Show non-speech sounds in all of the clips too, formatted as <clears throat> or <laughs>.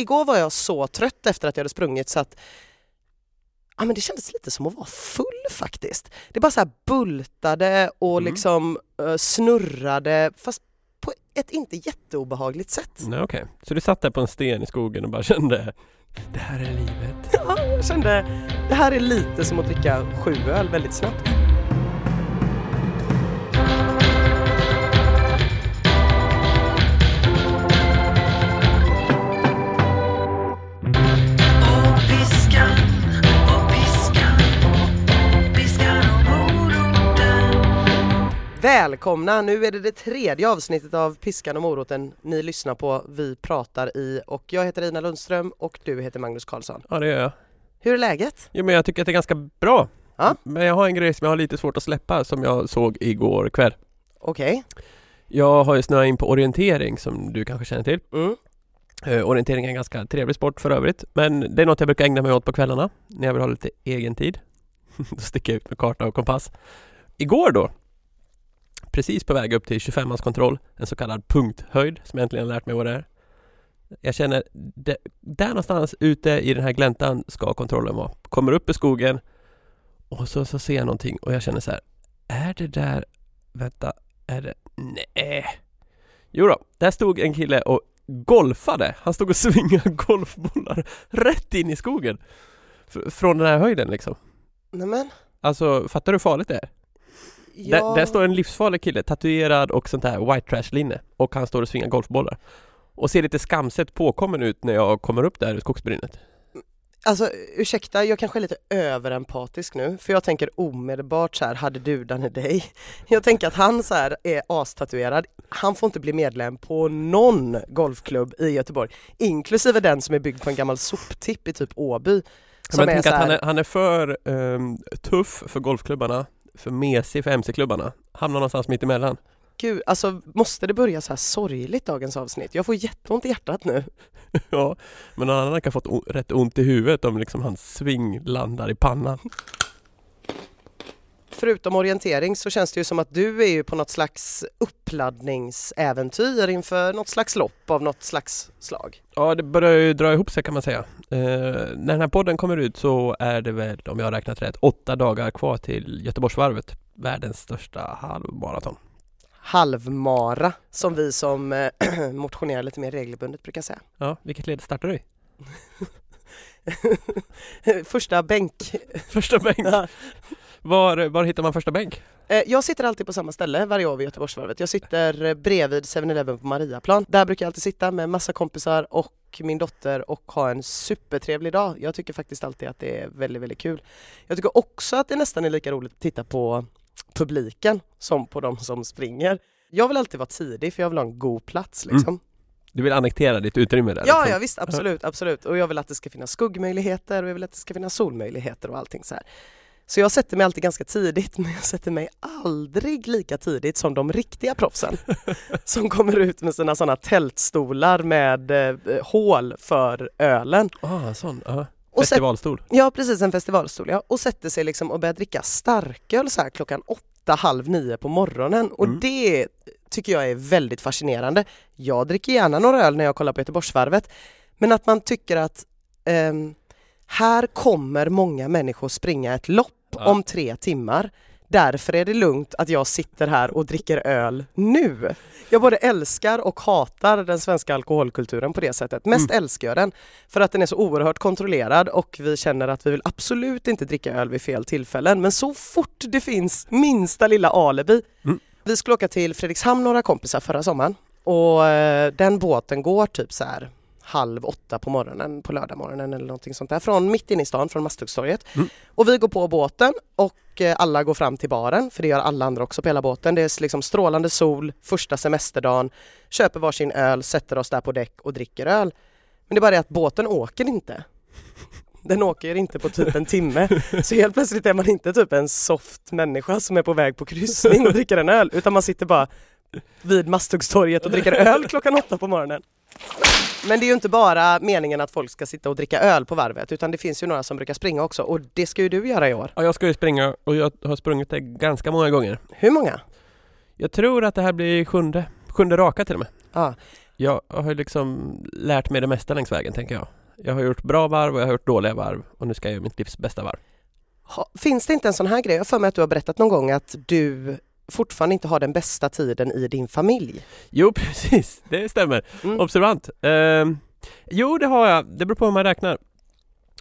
igår var jag så trött efter att jag hade sprungit så att ja, men det kändes lite som att vara full faktiskt. Det bara så här bultade och Mm. liksom eh, snurrade fast på ett inte jätteobehagligt sätt. Nej, okej. Så du satt där på en sten i skogen och bara kände Det här är livet. <laughs> Ja, jag kände det här är lite som att dricka sju öl väldigt snabbt. Välkomna! Nu är det det tredje avsnittet av Piskan och moroten ni lyssnar på Vi pratar i och jag heter Ina Lundström och du heter Magnus Karlsson. Ja, det gör jag. Hur är läget? Jo, men jag tycker att det är ganska bra. Ja. Men jag har en grej som jag har lite svårt att släppa som jag såg igår kväll. Okej. Jag har ju snöat in på orientering som du kanske känner till. Mm. Eh, orientering är en ganska trevlig sport för övrigt. Men det är något jag brukar ägna mig åt på kvällarna när jag vill ha lite egen tid. <laughs> då sticker jag ut med karta och kompass. Igår då, precis på väg upp till 25-mans kontroll, en så kallad punkthöjd som jag äntligen lärt mig vad det är. Jag känner, det, där någonstans ute i den här gläntan ska kontrollen vara. Kommer upp i skogen och så, så ser jag någonting och jag känner så här, är det där, vänta, är det, nej. Jo då, där stod en kille och golfade. Han stod och svingade <laughs> golfbollar rätt in i skogen. F- från den här höjden liksom. Nämen. Alltså, fattar du hur farligt det är? Ja. Där, där står en livsfarlig kille, tatuerad och sånt här white trash linne och han står och svingar golfbollar. Och ser lite skamset påkommen ut när jag kommer upp där i skogsbrynet. Alltså ursäkta, jag kanske är lite överempatisk nu för jag tänker omedelbart så här, hade dudan i dig? <laughs> Jag tänker att han så här är astatuerad. Han får inte bli medlem på någon golfklubb i Göteborg, inklusive den som är byggd på en gammal soptipp i typ Åby. Som Men är tänk så att han här, är, han är för ehm, tuff för golfklubbarna, för mesig för mc-klubbarna. Hamnar någonstans mitt emellan. gud, alltså måste det börja så här sorgligt dagens avsnitt? Jag får jätteont i hjärtat nu. <laughs> ja, men någon annan kan fått rätt ont i huvudet om liksom hans sving landar i pannan. Förutom orientering så känns det ju som att du är ju på något slags uppladdningsäventyr inför något slags lopp av något slags slag. Ja, det börjar ju dra ihop sig kan man säga. Eh, när den här podden kommer ut så är det väl, om jag har räknat rätt, åtta dagar kvar till Göteborgsvarvet. Världens största halvmaraton. halvmara som vi som eh, <clears throat> motionerar lite mer regelbundet brukar säga. Ja, vilket led startar du i? <laughs> Första bänk. Första bänk. Ja. Var, var hittar man första bänk? Eh, Jag sitter alltid på samma ställe varje år vid Göteborgsvarvet. Jag sitter eh, bredvid 7-Eleven på Mariaplan. Där brukar jag alltid sitta med massa kompisar och min dotter och ha en supertrevlig dag. Jag tycker faktiskt alltid att det är väldigt, väldigt kul. Jag tycker också att det nästan är lika roligt att titta på publiken som på de som springer. Jag vill alltid vara tidig för jag vill ha en god plats liksom. Du vill annektera ditt utrymme där? Ja, liksom. ja visst, absolut, absolut. Och jag vill att det ska finnas skuggmöjligheter och jag vill att det ska finnas solmöjligheter och allting så här. Så jag sätter mig alltid ganska tidigt, <laughs> men jag sätter mig aldrig lika tidigt som de riktiga proffsen. <laughs> som kommer ut med sina sådana tältstolar med eh, hål för ölen. Ah, sån. Sätt- Festivalstol. Ja, precis, en festivalstol ja. Och sätter sig liksom och börjar dricka starköl så här klockan åtta, halv nio på morgonen. Och Mm. det tycker jag är väldigt fascinerande. Jag dricker gärna några öl när jag kollar på Göteborgsvarvet. Men att man tycker att ehm, här kommer många människor springa ett lopp Ja. om tre timmar. Därför är det lugnt att jag sitter här och dricker öl nu. Jag både älskar och hatar den svenska alkoholkulturen på det sättet. Mest älskar jag den för att den är så oerhört kontrollerad och vi känner att vi vill absolut inte dricka öl vid fel tillfällen. Men så fort det finns minsta lilla alibi. Mm. Vi skulle åka till Fredrikshamn några kompisar förra sommaren och eh, den båten går typ så här halv åtta på morgonen på lördagmorgonen eller någonting sånt där från mitt inne i stan från Masthuggstorget. Mm. Och vi går på båten och eh, alla går fram till baren för det gör alla andra också på hela båten. Det är liksom strålande sol, första semesterdagen, köper varsin öl, sätter oss där på däck och dricker öl. Men det är bara det att båten åker inte. Den åker inte på typ en timme. Så helt plötsligt är man inte typ en soft människa som är på väg på kryssning och dricker en öl utan man sitter bara vid Masthuggstorget och dricker öl klockan åtta på morgonen. Men det är ju inte bara meningen att folk ska sitta och dricka öl på varvet utan det finns ju några som brukar springa också och det ska ju du göra i år. Ja, jag ska ju springa och jag har sprungit det ganska många gånger. Hur många? Jag tror att det här blir sjunde, sjunde raka till och med. Ja. Jag har ju liksom lärt mig det mesta längs vägen tänker jag. Jag har gjort bra varv och jag har gjort dåliga varv och nu ska jag göra mitt livs bästa varv. Ha, finns det inte en sån här grej? Jag har för mig att du har berättat någon gång att du fortfarande inte har den bästa tiden i din familj. Jo <laughs> precis, det stämmer. Mm. Observant. Ehm, jo det har jag, det beror på hur man räknar.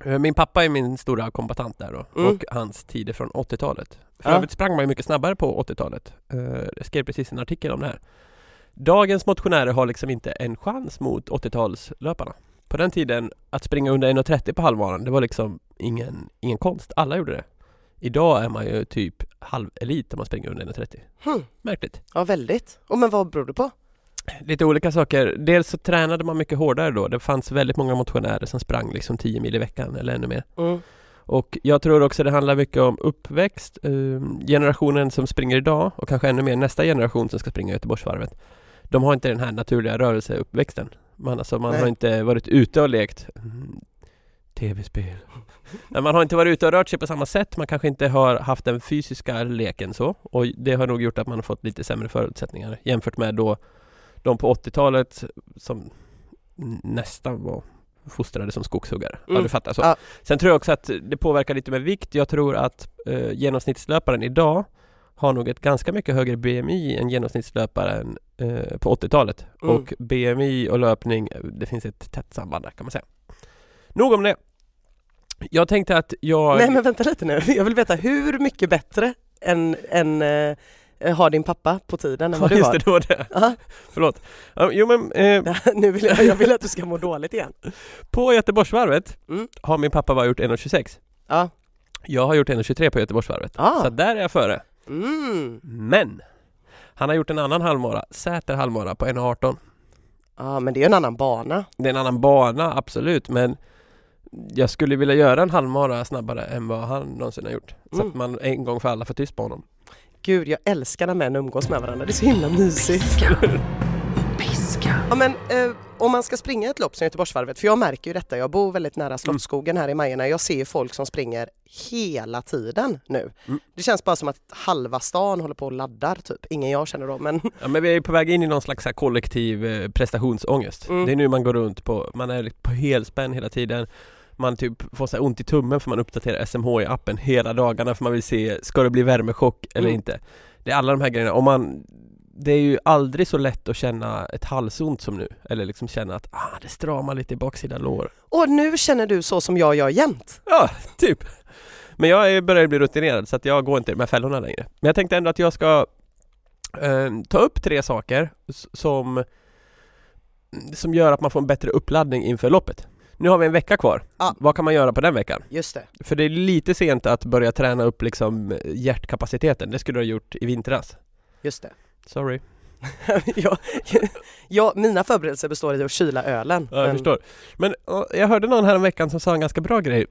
Eh, Min pappa är min stora kombatant där då Mm. och hans tider från 80-talet. För Ja. övrigt sprang man ju mycket snabbare på 80-talet. Eh, Jag skrev precis en artikel om det här. Dagens motionärer har liksom inte en chans mot 80-talslöparna. På den tiden, att springa under 1.30 på halvmaran, det var liksom ingen, ingen konst. Alla gjorde det. Idag är man ju typ halvelit om man springer under 1.30. Hmm. Märkligt. Ja, väldigt. Och men vad beror det på? Lite olika saker. Dels så tränade man mycket hårdare då. Det fanns väldigt många motionärer som sprang liksom 10 mil i veckan eller ännu mer. Mm. Och jag tror också det handlar mycket om uppväxt. Ehm, generationen som springer idag och kanske ännu mer nästa generation som ska springa Göteborgsvarvet. De har inte den här naturliga rörelseuppväxten. Man, alltså, man Nej. har inte varit ute och lekt tv-spel. Nej, man har inte varit ute och rört sig på samma sätt. Man kanske inte har haft den fysiska leken så. Och det har nog gjort att man har fått lite sämre förutsättningar jämfört med då de på 80-talet som nästan var fostrade som skogshuggare. Ja, Mm. du fattar så. Ja. Sen tror jag också att det påverkar lite med vikt. Jag tror att eh, genomsnittslöparen idag har nog ett ganska mycket högre BMI än genomsnittslöparen eh, på 80-talet. Mm. Och BMI och löpning, eh, det finns ett tätt samband där kan man säga. Nog om det. Jag tänkte att jag... Nej men vänta lite nu, <laughs> jag vill veta hur mycket bättre än, än eh, har din pappa på tiden än vad Ja, du just var? det, det var det. Ja, Förlåt. Jo men eh, <laughs> nu vill jag, jag vill att du ska må dåligt igen. på Göteborgsvarvet Mm. har min pappa bara gjort 1,26. Ja. Jag har gjort 1,23 på Göteborgsvarvet. Ah. Så där är jag före. Mm. Men! Han har gjort en annan halvmara, Säter halvmara på 1,18. Ja men det är en annan bana. Det är en annan bana, absolut, men jag skulle vilja göra en halvmara snabbare än vad han någonsin har gjort. Så Mm. att man en gång för alla får tyst på honom. Gud jag älskar när män umgås med varandra, det är så himla mysigt. Piska. Piska. Ja men eh, om man ska springa ett lopp som Göteborgsvarvet, för jag märker ju detta, jag bor väldigt nära Slottsskogen här i Majorna, jag ser ju folk som springer hela tiden nu. Mm. Det känns bara som att halva stan håller på och laddar typ, ingen jag känner då men <laughs> Ja, men vi är på väg in i någon slags kollektiv eh, prestationsångest. Mm. Det är nu man går runt på, man är på helspänn hela tiden. Man typ får så ont i tummen för man uppdaterar SMH i appen hela dagarna för man vill se, ska det bli värmechock eller Mm. inte? Det är alla de här grejerna. Om man, det är ju aldrig så lätt att känna ett halsont som nu. Eller liksom känna att ah, det stramar lite i baksida lår. och nu känner du så som jag gör jämt. Ja, <laughs> typ. Men jag är- börjar bli rutinerad så att jag går inte här fällorna längre. Men jag tänkte ändå att jag ska eh, ta upp tre saker som, som gör att man får en bättre uppladdning inför loppet. Nu har vi en vecka kvar. Ja. Vad kan man göra på den veckan? Just det. För det är lite sent att börja träna upp liksom hjärtkapaciteten. Det skulle du ha gjort i vintras. Just det. Sorry. <laughs> jag, jag, mina förberedelser består i att kyla ölen. Ja, jag men- förstår. Men ja, jag hörde någon här en veckan som sa en ganska bra grej.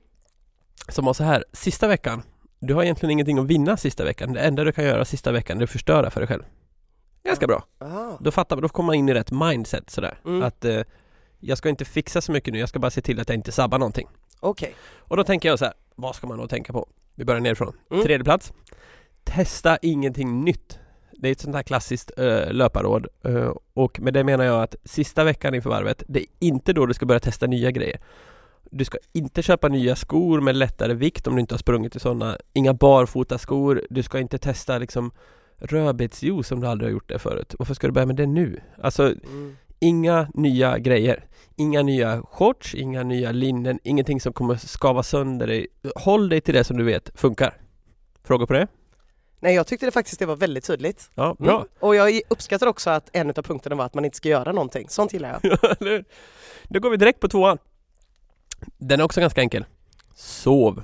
Som var så här, sista veckan. Du har egentligen ingenting att vinna sista veckan. Det enda du kan göra sista veckan är att förstöra för dig själv. Ganska bra. Ah, Då fattar man, då kommer man in i rätt mindset sådär. Mm. Att eh, jag ska inte fixa så mycket nu, jag ska bara se till att jag inte sabbar någonting. Okej. Och då tänker jag så här, vad ska man då tänka på? Vi börjar nerifrån. Mm. Tredje plats. Testa ingenting nytt. Det är ett sånt här klassiskt uh, löparråd. Eh, och med det menar jag att sista veckan inför varvet, det är inte då du ska börja testa nya grejer. Du ska inte köpa nya skor med lättare vikt om du inte har sprungit i sådana. Inga barfota skor. Du ska inte testa liksom rödbetsjuice om du aldrig har gjort det förut. Varför ska du börja med det nu? Alltså, Mm. Inga nya grejer. Inga nya shorts, inga nya linnen, ingenting som kommer skava sönder dig. Håll dig till det som du vet funkar. Frågor på det? Nej jag tyckte det faktiskt det var väldigt tydligt. Ja, bra. Mm. Och jag uppskattar också att en av punkterna var att man inte ska göra någonting. Sånt gillar jag. <laughs> Då går vi direkt på tvåan. Den är också ganska enkel. Sov.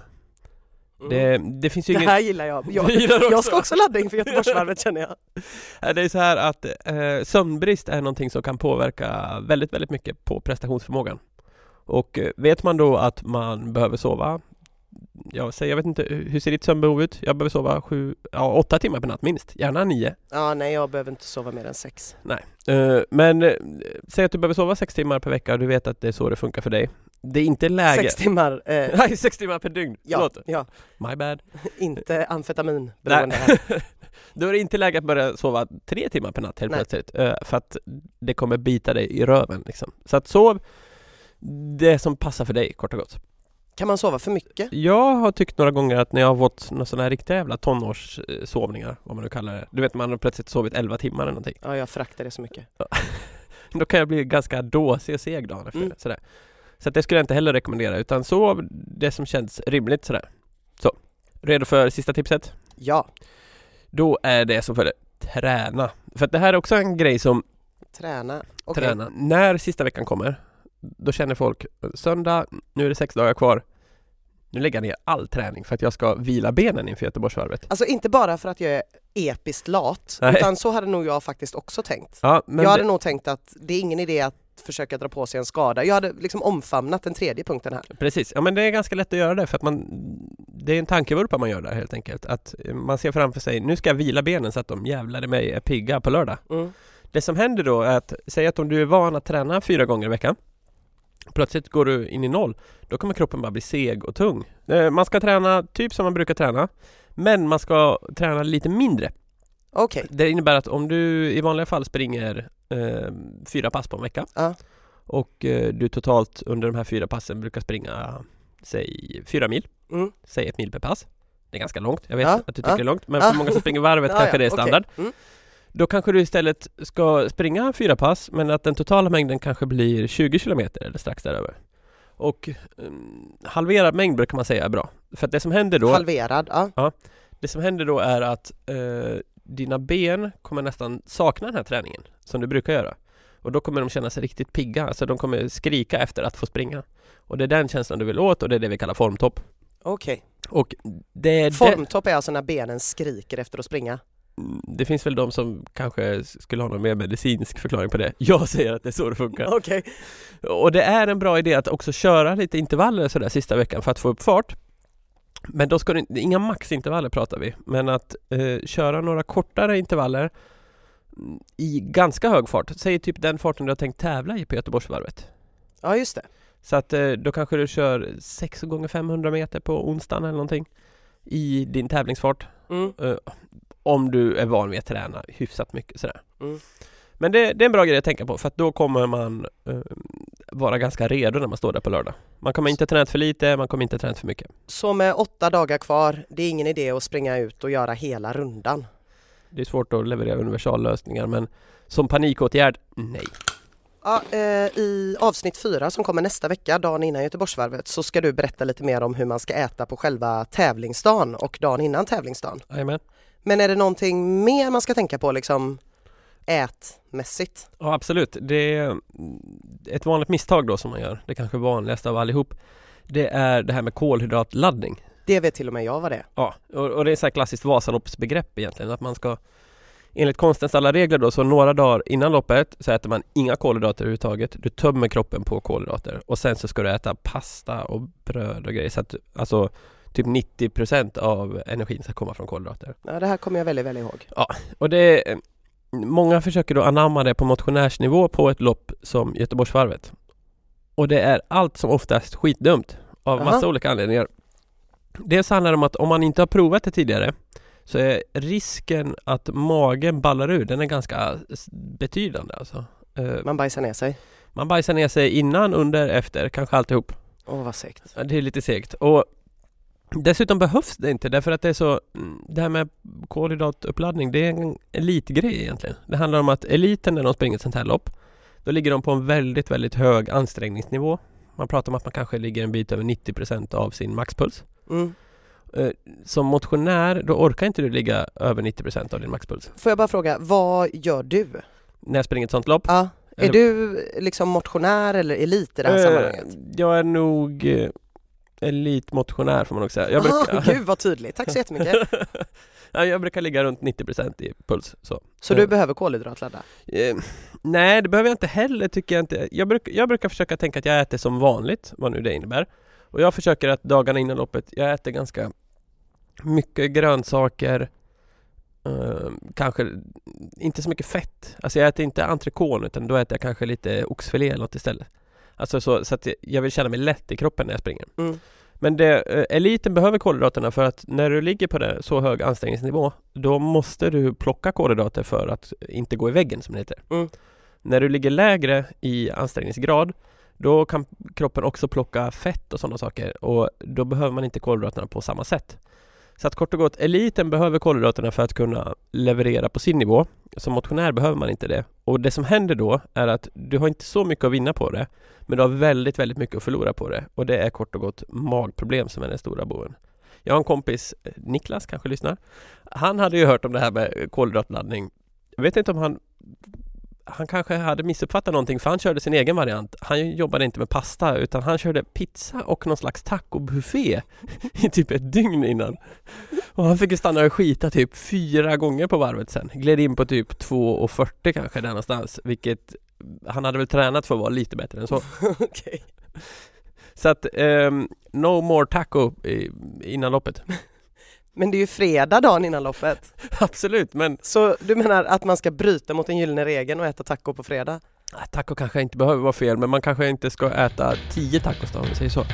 Mm. Det, det finns ju Det ingen... här gillar jag. <laughs> Jag, gillar jag ska också ladda inför Göteborgsvarvet känner jag. <laughs> Ja, Det är så här att eh, sömnbrist är någonting som kan påverka väldigt, väldigt mycket på prestationsförmågan. Och eh, vet man då att man behöver sova jag, säger, jag vet inte, hur ser ditt sömnbehov ut? Jag behöver sova sju, ja, åtta timmar per natt minst, gärna nio. Ja, nej jag behöver inte sova mer än sex. Nej. Eh, men eh, säg att du behöver sova sex timmar per vecka och du vet att det är så det funkar för dig. Det är inte läge... Sex timmar. Eh, <laughs> Nej, sex timmar per dygn! ja, Förlåt. ja, My bad. <laughs> inte amfetamin <laughs> beroende här. Då är det inte läge att börja sova tre timmar per natt helt Nej. plötsligt. eh, För att det kommer bita dig i röven liksom. Så att sov det som passar för dig kort och gott. Kan man sova för mycket? Jag har tyckt några gånger att när jag har fått några sådana här riktiga jävla tonårssovningar, vad man nu kallar det. Du vet man har plötsligt sovit 11 timmar eller någonting. Ja, jag föraktar det så mycket. Då kan jag bli ganska dåsig och seg dagen efter. Mm. Sådär. Så det skulle jag inte heller rekommendera utan sov det som känns rimligt sådär. Så, redo för sista tipset? Ja, Då är det som följer Träna. För att det här är också en grej som träna. Okej. träna. När sista veckan kommer Då känner folk Söndag, nu är det sex dagar kvar Nu lägger jag ner all träning för att jag ska vila benen inför Göteborgsvarvet. Alltså inte bara för att jag är episkt lat, Nej. utan så hade nog jag faktiskt också tänkt. Ja, men jag hade det, nog tänkt att det är ingen idé att försöka dra på sig en skada. Jag hade liksom omfamnat den tredje punkten här. precis. Ja men det är ganska lätt att göra det för att man Det är en tankevurpa man gör där helt enkelt. Att man ser framför sig, nu ska jag vila benen så att de jävlar i mig är pigga på lördag. Mm. Det som händer då är att, säg att om du är van att träna fyra gånger i veckan Plötsligt går du in i noll Då kommer kroppen bara bli seg och tung Eh, Man ska träna typ som man brukar träna Men man ska träna lite mindre Okej, Det innebär att om du i vanliga fall springer eh, fyra pass på en vecka Ja. Och eh, du totalt under de här fyra passen brukar springa Säg fyra mil Mm. Säg ett mil per pass Det är ganska långt, jag vet Ja, att du tycker ja. det är långt Men Ja. för många som springer varvet <laughs> Ja, kanske ja, det är standard Mm. då kanske du istället ska springa fyra pass men att den totala mängden kanske blir 20 kilometer eller strax däröver. Och um, halverad mängd brukar man säga är bra. För att det som händer då, halverad. Ja. det som händer då är att eh, dina ben kommer nästan sakna den här träningen som du brukar göra. Och då kommer de känna sig riktigt pigga, alltså de kommer skrika efter att få springa. Och det är den känslan du vill åt och det är det vi kallar formtopp. Okej. Och det är det, Formtopp är alltså när benen skriker efter att springa. Mm, det finns väl de som kanske skulle ha någon mer medicinsk förklaring på det. Jag säger att det är så det funkar. Okej. Och det är en bra idé att också köra lite intervaller sådär sista veckan för att få upp fart. Men då ska inte, inga maxintervaller pratar vi, men att eh, köra några kortare intervaller mm, i ganska hög fart. Säg typ den farten du har tänkt tävla i på Göteborgsvarvet. Ja just det. Så att eh, då kanske du kör 6 gånger 500 meter på onsdagen eller någonting i din tävlingsfart. Mm. Eh, om du är van vid att träna hyfsat mycket sådär. Mm. Men det, det är en bra grej att tänka på för att då kommer man eh, vara ganska redo när man står där på lördag. Man kommer inte tränat för lite, man kommer inte tränat för mycket. Så med åtta dagar kvar, det är ingen idé att springa ut och göra hela rundan. Det är svårt att leverera universallösningar men som panikåtgärd, nej. Ja, eh, I avsnitt fyra som kommer nästa vecka, dagen innan Göteborgsvarvet, så ska du berätta lite mer om hur man ska äta på själva tävlingsdagen och dagen innan tävlingsdagen. Jajamän. Men är det någonting mer man ska tänka på liksom ätmässigt? Ja absolut, det är ett vanligt misstag då som man gör, det kanske vanligaste av allihop. Det är det här med kolhydratladdning. Det vet till och med jag vad det är. Ja, och, och det är så här klassiskt Vasaloppsbegrepp egentligen, att man ska Enligt konstens alla regler då, så några dagar innan loppet så äter man inga kolhydrater överhuvudtaget. Du tömmer kroppen på kolhydrater och sen så ska du äta pasta och bröd och grejer. Så att alltså typ 90% av energin ska komma från kolhydrater. Ja, det här kommer jag väldigt väl ihåg. Och det Många försöker då anamma det på motionärsnivå på ett lopp som Göteborgsvarvet. Och det är allt som oftast skitdumt av Aha. massa olika anledningar. Dels handlar det om att om man inte har provat det tidigare så är risken att magen ballar ur, den är ganska betydande alltså. Eh, Man bajsar ner sig. Man bajsar ner sig innan, under, efter, kanske alltihop. Åh vad segt. Det är lite segt. Och dessutom behövs det inte därför att det är så mm, Det här med kolhydratuppladdning det är en elitgrej egentligen. Det handlar om att eliten när de springer ett sånt här lopp Då ligger de på en väldigt, väldigt hög ansträngningsnivå. Man pratar om att man kanske ligger en bit över 90% av sin maxpuls. Mm. Eh, Som motionär, då orkar inte du ligga över 90% av din maxpuls. Får jag bara fråga, vad gör du? När jag springer ett sånt lopp. Ja, är du liksom motionär eller elit i det här eh, sammanhanget? Jag är nog eh, elitmotionär får man nog säga. Jag brukar, Gud vad tydligt, tack så jättemycket. <laughs> Ja, jag brukar ligga runt 90% i puls. Så. Så du behöver kolhydratladda? Eh, nej, det behöver jag inte heller tycker jag inte. Jag, bruk, jag brukar försöka tänka att jag äter som vanligt, vad nu det innebär. Och jag försöker att dagarna innan loppet, jag äter ganska mycket grönsaker, eh, kanske inte så mycket fett. Alltså jag äter inte entrecôte utan då äter jag kanske lite oxfilé eller något istället. Alltså så, så att jag vill känna mig lätt i kroppen när jag springer. Mm. Men det, eh, eliten behöver kolhydraterna för att när du ligger på det, så hög ansträngningsnivå då måste du plocka kolhydrater för att inte gå i väggen som det heter. Mm. När du ligger lägre i ansträngningsgrad då kan kroppen också plocka fett och sådana saker och då behöver man inte kolhydraterna på samma sätt. Så att kort och gott, eliten behöver kolhydraterna för att kunna leverera på sin nivå. Som motionär behöver man inte det. Och det som händer då är att du har inte så mycket att vinna på det. Men du har väldigt, väldigt mycket att förlora på det. Och det är kort och gott magproblem som är den stora boven. Jag har en kompis, Niklas kanske lyssnar. Han hade ju hört om det här med kolhydratladdning. Jag vet inte om han han kanske hade missuppfattat någonting för han körde sin egen variant. Han jobbade inte med pasta utan han körde pizza och någon slags tacobuffé i typ ett dygn innan. Och han fick ju stanna och skita typ fyra gånger på varvet sen. Gled in på typ 2.40 kanske där någonstans vilket han hade väl tränat för att vara lite bättre än så. <laughs> Okej. Så att ehm, no more taco innan loppet. Men det är ju fredag dagen innan loppet. <laughs> Absolut men Så du menar att man ska bryta mot den gyllene regeln och äta taco på fredag? ah, taco kanske inte behöver vara fel men man kanske inte ska äta 10 tacos då om vi säger så.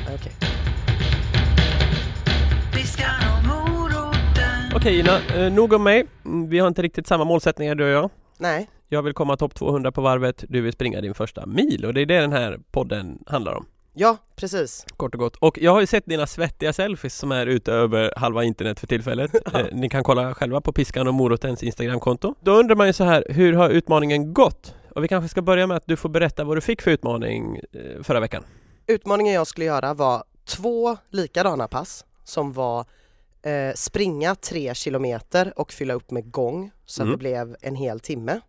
Moroten. Okej Ina, eh, nog om mig. Mm, Vi har inte riktigt samma målsättningar du och jag. Nej, Jag vill komma topp 200 på varvet, du vill springa din första mil och det är det den här podden handlar om. Ja precis. Kort och gott. Och jag har ju sett dina svettiga selfies som är ute över halva internet för tillfället. <laughs> eh, ni kan kolla själva på Piskan och Morotens Instagramkonto. Då undrar man ju så här, hur har utmaningen gått? Och vi kanske ska börja med att du får berätta vad du fick för utmaning eh, förra veckan. Utmaningen jag skulle göra var två likadana pass som var eh, springa tre kilometer och fylla upp med gång så Mm. att det blev en hel timme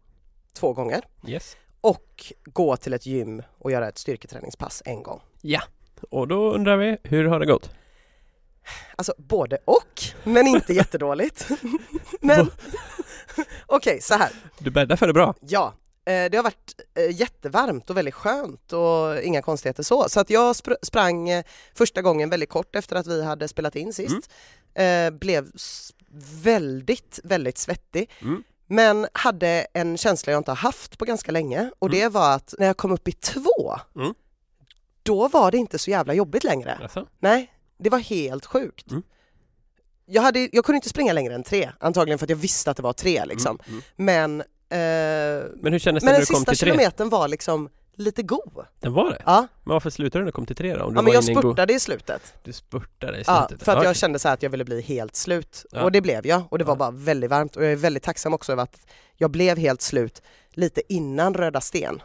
två gånger Yes. Och gå till ett gym och göra ett styrketräningspass en gång. Ja. Och då undrar vi, hur har det gått? Alltså både och, men inte jättedåligt. <laughs> men <laughs> okej, så här. Du bäddar för det bra. Ja, eh, det har varit eh, jättevarmt och väldigt skönt och inga konstigheter så. Så att jag spr- sprang eh, första gången väldigt kort efter att vi hade spelat in sist. Eh, Blev väldigt, väldigt svettig. Mm. Men hade en känsla jag inte har haft på ganska länge och det var att när jag kom upp i två, Mm. då var det inte så jävla jobbigt längre. Alltså? Nej, det var helt sjukt. Mm. Jag, hade, jag kunde inte springa längre än tre, antagligen för att jag visste att det var tre liksom. Mm. Mm. Men, eh, Men hur kändes det men när den du kom sista till tre? kilometern var liksom lite god. Den var det? Ja, Men varför slutade du när du kom till tre då? Om du ja men jag spurtade i slutet. Du spurtade i Ja, slutet? för att Okej. jag kände så här att jag ville bli helt slut. Ja. Och det blev jag och det var Ja. bara väldigt varmt och jag är väldigt tacksam också över att jag blev helt slut lite innan Röda Sten.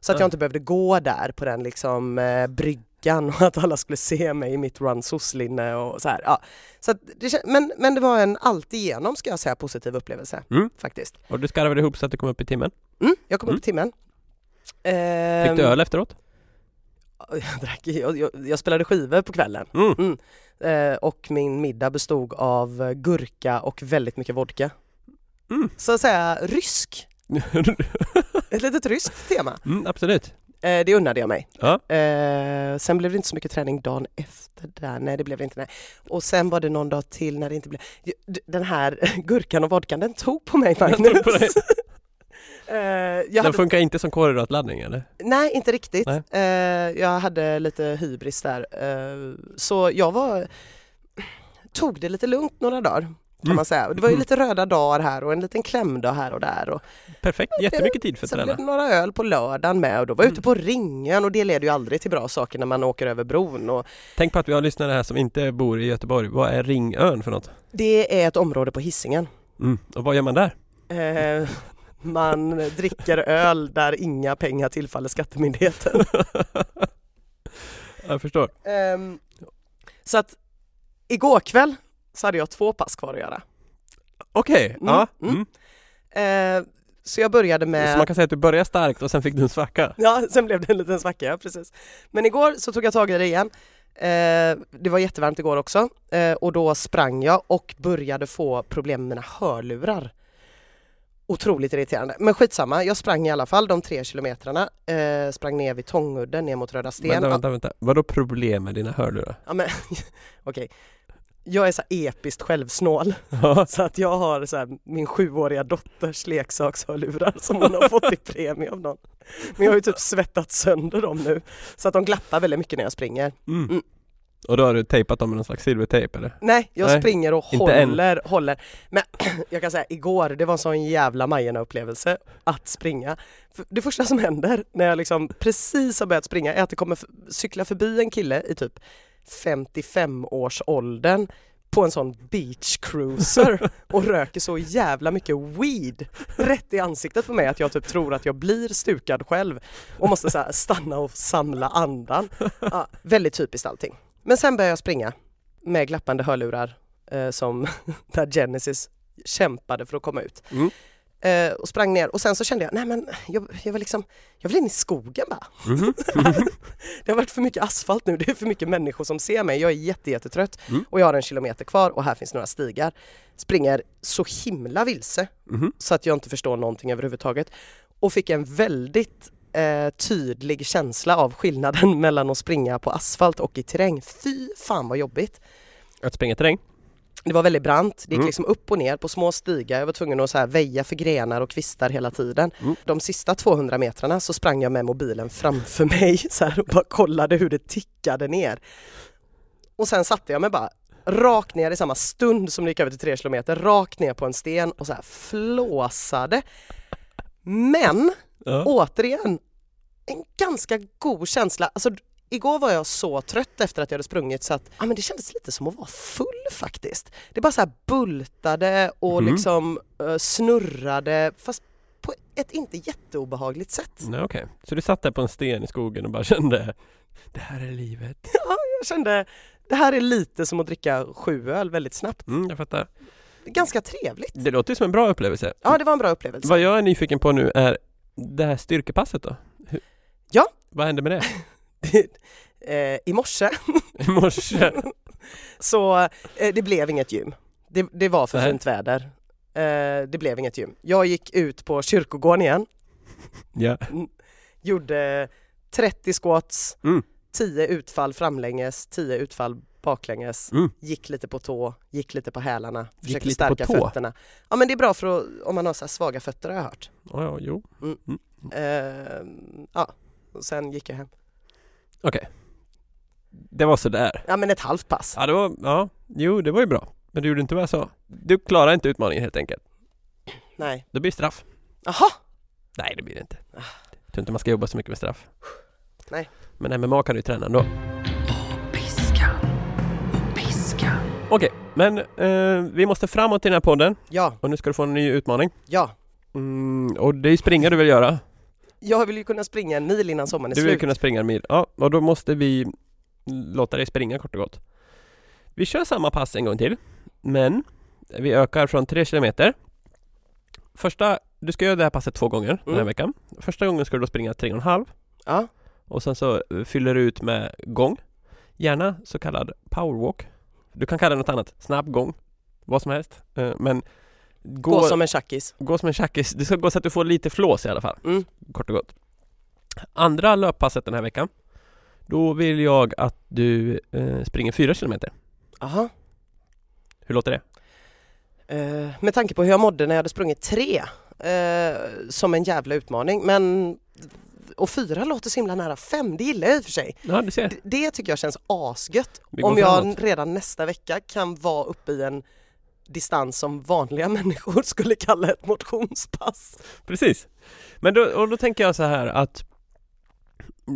Så att Ja. jag inte behövde gå där på den liksom eh, bryggan och <laughs> att alla skulle se mig i mitt run linne och så här. Ja. Så att det, men, men det var en alltigenom ska jag säga positiv upplevelse Mm. faktiskt. Och du skarvade ihop så att du kom upp i timmen? Mm, jag kom Mm. upp i timmen. Fick Ehm, du öl efteråt? Jag, drack, jag, jag, jag spelade skivor på kvällen Mm. eh, och min middag bestod av gurka och väldigt mycket vodka. Mm. Så att säga rysk, <laughs> ett litet ryskt tema. mm, absolut. Eh, det unnade jag mig. Ja. Eh, sen blev det inte så mycket träning dagen efter där, nej det blev det inte. Nej. Och sen var det någon dag till när det inte blev... Den här <laughs> gurkan och vodkan den tog på mig Magnus. Jag Den hade, funkar inte som kolhydratladdning eller? nej, inte riktigt. Nej. Eh, jag hade lite hybris där. Eh, så jag var... Tog det lite lugnt några dagar kan Mm. man säga. Det var ju Mm. lite röda dagar här och en liten klämdag här och där. Och Perfekt, jättemycket tid för att sen blev träna. det några öl på lördagen med och då var jag ute Mm. på Ringön och det leder ju aldrig till bra saker när man åker över bron. Och Tänk på att vi har lyssnare här som inte bor i Göteborg. Vad är Ringön för något? det är ett område på Hisingen. Mm. Och vad gör man där? Eh, man dricker öl där inga pengar tillfaller skattemyndigheten. <laughs> Jag förstår. Ehm, så att igår kväll så hade jag två pass kvar att göra. Okej, Mm, ja. mm. Mm. Eh, så jag började Så med man kan säga att du började starkt och sen fick du en svacka. Ja, sen blev det en liten svacka, ja, precis. Men igår så tog jag tag i det igen. Eh, det var jättevarmt igår också eh, och då sprang jag och började få problem med mina hörlurar. Otroligt irriterande. Men skitsamma, jag sprang i alla fall de tre kilometrarna. Eh, sprang ner vid Tångudden, ner mot Röda Sten. Vänta, vänta, vänta. Vadå problem med dina hörlurar? Ja, men, <laughs> okej. Jag är så episkt självsnål <laughs> så att jag har så här, min sjuåriga dotters leksakshörlurar som hon har fått i premie av någon. Men jag har ju typ svettat sönder dem nu så att de glappar väldigt mycket när jag springer. Mm. Och då har du tejpat dem med någon slags silvertejp eller? Nej, jag Nej, springer och inte än. håller, håller. Men <clears throat> jag kan säga igår, det var en sån jävla Majerna upplevelse att springa. Det första som händer när jag liksom precis har börjat springa är att det kommer cykla förbi en kille i typ 55 års åldern på en sån beach cruiser <laughs> och röker så jävla mycket weed rätt i ansiktet på mig att jag typ tror att jag blir stukad själv och måste så stanna och samla andan. Ja, väldigt typiskt allting. Men sen börjar jag springa med glappande hörlurar eh, som <laughs> där Genesis kämpade för att komma ut. Mm. Eh, och sprang ner och sen så kände jag, nej men jag, jag vill liksom, jag vill in i skogen bara. <laughs> Mhm. Det har varit för mycket asfalt nu, det är för mycket människor som ser mig. Jag är jätte, jättetrött Mm. och jag har en kilometer kvar och här finns några stigar. Springer så himla vilse Mhm. så att jag inte förstår någonting överhuvudtaget. Och fick en väldigt eh, tydlig känsla av skillnaden <laughs> mellan att springa på asfalt och i terräng. Fy fan vad jobbigt! Att springa terräng? Det var väldigt brant, det gick Mm. liksom upp och ner på små stigar. Jag var tvungen att så här väja för grenar och kvistar hela tiden. Mm. De sista 200 metrarna så sprang jag med mobilen framför <laughs> mig så här, och bara kollade hur det tickade ner. Och sen satte jag mig bara rakt ner i samma stund som det gick över till 3 kilometer, rakt ner på en sten och så här flåsade. Men Ja. återigen, en ganska god känsla. Alltså, igår var jag så trött efter att jag hade sprungit så att ja, men det kändes lite som att vara full faktiskt. Det bara så här bultade och Mhm. liksom eh, snurrade fast på ett inte jätteobehagligt sätt. Nej, okej. Så du satt där på en sten i skogen och bara kände Det här är livet. <laughs> Jag kände det här är lite som att dricka sju öl väldigt snabbt. Mm, jag fattar. Ganska trevligt. Det låter som en bra upplevelse. Ja, det var en bra upplevelse. Vad jag är nyfiken på nu är det här styrkepasset då? Hur- Ja. Vad hände med det? <laughs> Eh, I morse <laughs> I morse? <laughs> så eh, det blev inget gym. Det, det var för Nej. fint väder. Eh, det blev inget gym. Jag gick ut på kyrkogården igen, Ja. gjorde 30 squats, Mm. 10 utfall framlänges, 10 utfall baklänges, Mm. gick lite på tå, gick lite på hälarna, försökte stärka fötterna. Ja men det är bra för att, om man har så svaga fötter har jag hört. Ja, ja, jo. Eh, ja, och sen gick jag hem. Okej. Det var sådär. Ja men ett halvt pass. Ja, det var, ja, jo det var ju bra. Men du gjorde inte vad jag sa. Du klarar inte utmaningen helt enkelt. Nej. Det blir straff. Jaha! Nej, det blir det inte. Jag tror inte man ska jobba så mycket med straff. Nej. Men MMA kan du ju träna ändå. Okej, men eh, vi måste framåt i den här podden Ja, och nu ska du få en ny utmaning. ja. Mm, och det är springa du vill göra. Jag vill ju kunna springa en mil innan sommaren är Du vill slut. kunna springa en mil. Ja, och då måste vi låta dig springa kort och gott. Vi kör samma pass en gång till, men vi ökar från 3 kilometer. Första, du ska göra det här passet två gånger den här Mm. veckan. Första gången ska du då springa 3,5 Ja, och sen så eh, fyller du ut med gång. Gärna så kallad powerwalk. Du kan kalla det något annat, snabb gång, vad som helst. Eh, Men gå, gå som en tjackis. gå som en tjackis. Det ska gå så att du får lite flås i alla fall Mm. kort och gott. Andra löppasset den här veckan Då vill jag att du eh, springer 4 kilometer. Aha. Hur låter det? Eh, med tanke på hur jag mådde när jag hade sprungit tre eh, som en jävla utmaning men och fyra låter så himla nära fem, det gillar jag i och för sig. Ja. Det, det tycker jag känns asgött. Om jag framåt. redan nästa vecka kan vara uppe i en distans som vanliga <laughs> människor skulle kalla ett motionspass. Precis. Men då, och då tänker jag så här att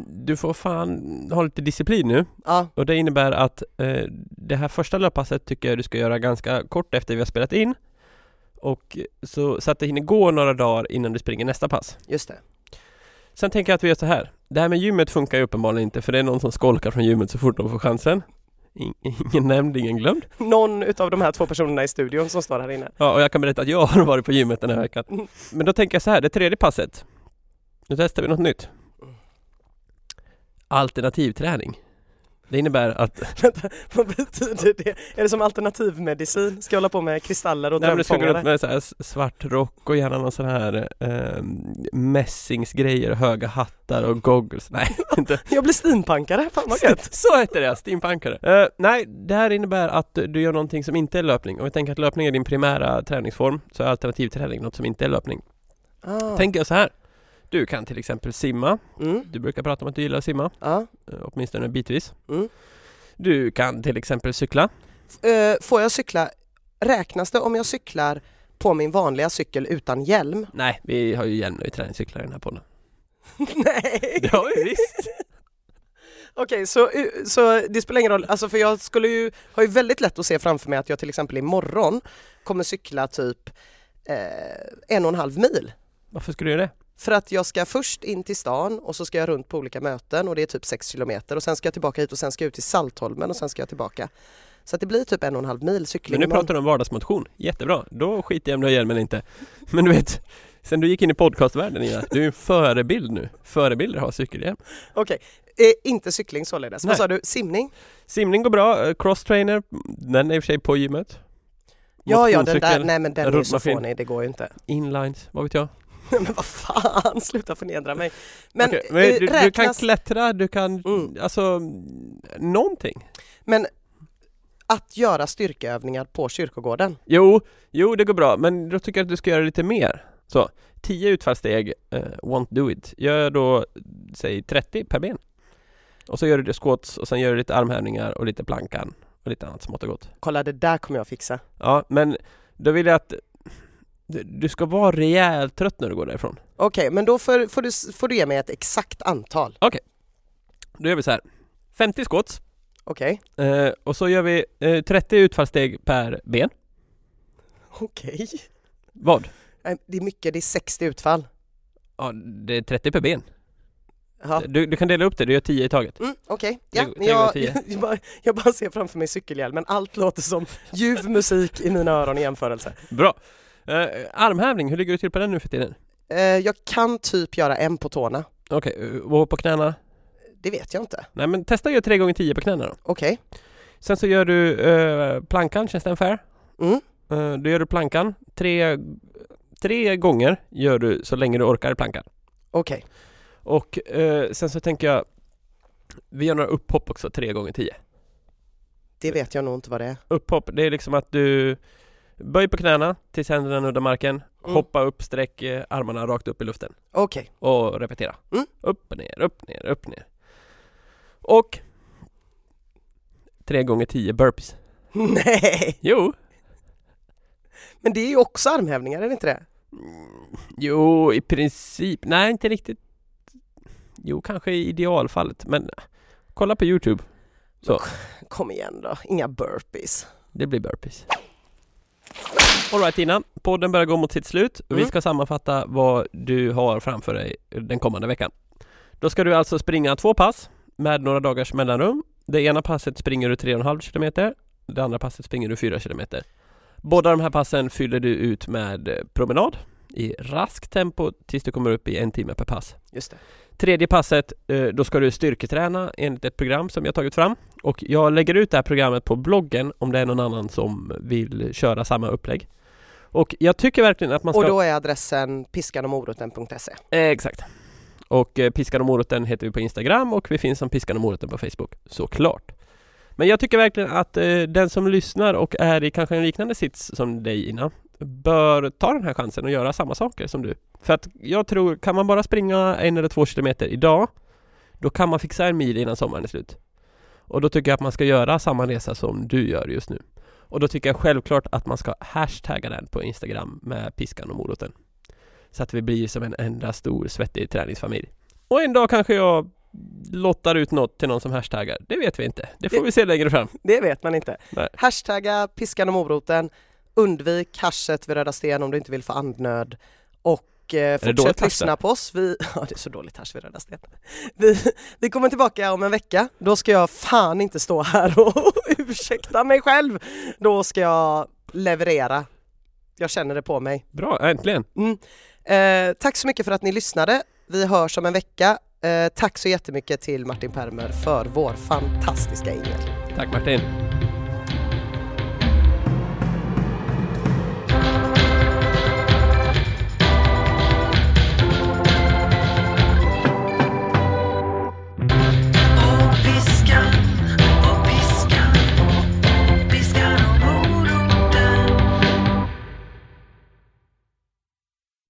du får fan ha lite disciplin nu Ja, och det innebär att eh, det här första löppasset tycker jag du ska göra ganska kort efter vi har spelat in och så, så att det hinner gå några dagar innan du springer nästa pass. just det. Sen tänker jag att vi gör så här. Det här med gymmet funkar ju uppenbarligen inte för det är någon som skolkar från gymmet så fort de får chansen. In, ingen nämnd, ingen glömd. Någon utav de här två personerna i studion som står här inne. Ja, och jag kan berätta att jag har varit på gymmet den här veckan. Mm. Men då tänker jag så här, det tredje passet. Nu testar vi något nytt. Alternativträning. Det innebär att <laughs> Vänta, vad betyder det? Är det som alternativmedicin? Ska jag hålla på med kristaller och Nej, men du ska gå runt med så här svart rock och gärna någon sån här eh, mässingsgrejer, höga hattar och goggles. <laughs> Nej, inte. <laughs> Jag blir steampunkare, fan vad gött! Så heter det, steampunkare. Eh, nej, det här innebär att du gör någonting som inte är löpning. Om vi tänker att löpning är din primära träningsform så är alternativträning något som inte är löpning. Ah. Tänker jag så här. Du kan till exempel simma. Mm, Du brukar prata om att du gillar att simma, ja, eh, åtminstone bitvis. Mm. Du kan till exempel cykla. Eh, får jag cykla, räknas det om jag cyklar på min vanliga cykel utan hjälm? Nej, vi har ju hjälm i träningscyklar i den här podden. <laughs> Nej! Det har vi visst! <laughs> Okej, så, så det spelar ingen roll, alltså för jag skulle ju, har ju väldigt lätt att se framför mig att jag till exempel imorgon kommer cykla typ eh, en och en halv mil. Varför skulle du göra det? För att jag ska först in till stan och så ska jag runt på olika möten och det är typ 6 kilometer och sen ska jag tillbaka hit och sen ska jag ut till Saltholmen och sen ska jag tillbaka. Så att det blir typ en och en halv mil cykling. Men nu pratar du om vardagsmotion. Jättebra. Då skiter jag om du har hjälm eller inte. <laughs> Men du vet, sen du gick in i podcastvärlden Ina, du är en förebild nu. Förebilder har cykelhjälm. Okej, eh, inte cykling således. Nej. Vad sa du? Simning? Simning går bra, crosstrainer, den är i och för sig på gymmet. Ja, ja, den där, nej men den är ju så fånig, det går ju inte. Inlines, vad vet jag. <laughs> men vad fan, sluta förnedra mig. Men, eh, men du, du kan räknas, klättra, du kan, Mm. alltså, någonting. men att göra styrkeövningar på kyrkogården? Jo, jo det går bra, men då tycker jag att du ska göra lite mer. Så, 10 utfallssteg, eh, won't do it. Gör då, säg 30 per ben. Och så gör du det squats och sen gör du lite armhävningar och lite plankan och lite annat smått och gott. Kolla det där kommer jag fixa. Ja, men då vill jag att du- du ska vara rejält trött när du går därifrån. Okej, men då får, får, du, får du ge mig ett exakt antal. Då gör vi så här. 50 squats Okej? eh, och så gör vi eh, 30 utfallssteg per ben. Okej. Vad? Nej, Det är mycket, det är 60 utfall. Ja, det är 30 per ben. Ja. Du, du kan dela upp det, du gör 10 i taget. Mm, Okej, ja. Tre- men tre gånger jag, <laughs> jag, bara, jag bara ser framför mig cykelhjälmen. Allt låter som ljuv musik i mina öron i jämförelse. Bra! Eh, armhävning, hur ligger du till på den nu för tiden? Eh, jag kan typ göra en på tårna. Okej, okay, och på knäna? Det vet jag inte. Nej men testa att göra 3 gånger 10 på knäna då. Okej. Sen så gör du eh, plankan, känns den fair? Mm. Eh, då gör du plankan, tre, tre gånger gör du så länge du orkar plankan. Okej. Och eh, sen så tänker jag Vi gör några upphopp också, tre gånger 10 Det vet jag nog inte vad det är. Upphopp, det är liksom att du Böj på knäna tills händerna nuddar marken Mm. Hoppa upp, sträck eh, armarna rakt upp i luften Okej. och repetera. Mm. Upp och ner, upp ner, upp ner. Och tre gånger 10 burpees. <laughs> Nej! Jo, Men det är ju också armhävningar, är det inte det? jo i princip. Nej, inte riktigt. Jo, kanske i idealfallet, men kolla på Youtube. Kom igen då, inga burpees. Det blir burpees. Alright Tina, podden börjar gå mot sitt slut och vi Mm. ska sammanfatta vad du har framför dig den kommande veckan. Då ska du alltså springa två pass med några dagars mellanrum. Det ena passet springer du 3,5 km, det andra passet springer du 4 km. Båda de här passen fyller du ut med eh, promenad i raskt tempo tills du kommer upp i en timme per pass. Just det. Tredje passet, eh, då ska du styrketräna enligt ett program som jag tagit fram. Och jag lägger ut det här programmet på bloggen om det är någon annan som vill köra samma upplägg. Och jag tycker verkligen att man ska... Och då är adressen piskanomoroten.se. Eh, exakt. Och eh, Piskan och moroten heter vi på Instagram och vi finns som Piskan och moroten på Facebook, såklart. Men jag tycker verkligen att eh, den som lyssnar och är i kanske en liknande sits som dig Ina bör ta den här chansen och göra samma saker som du. För att jag tror, kan man bara springa en eller två kilometer idag då kan man fixa en mil innan sommaren är slut. Och då tycker jag att man ska göra samma resa som du gör just nu. Och då tycker jag självklart att man ska hashtagga den på Instagram med piskan och moroten. Så att vi blir som en enda stor svettig träningsfamilj. Och en dag kanske jag lottar ut något till någon som hashtaggar. Det vet vi inte. Det får Det- vi se längre fram. Det vet man inte. Nej. Hashtagga piskan och moroten. Undvik haschet vid Röda Sten om du inte vill få andnöd. Och eh, dåligt fortsätt lyssna på oss. Vi, <laughs> ja, det är så dåligt hasch vid Röda. Vi, vi kommer tillbaka om en vecka. Då ska jag fan inte stå här och <laughs> ursäkta mig själv. Då ska jag leverera. Jag känner det på mig. Bra, äntligen! Mm. Eh, tack så mycket för att ni lyssnade. Vi hörs om en vecka. Eh, tack så jättemycket till Martin Permer för vår fantastiska ingel. Tack Martin!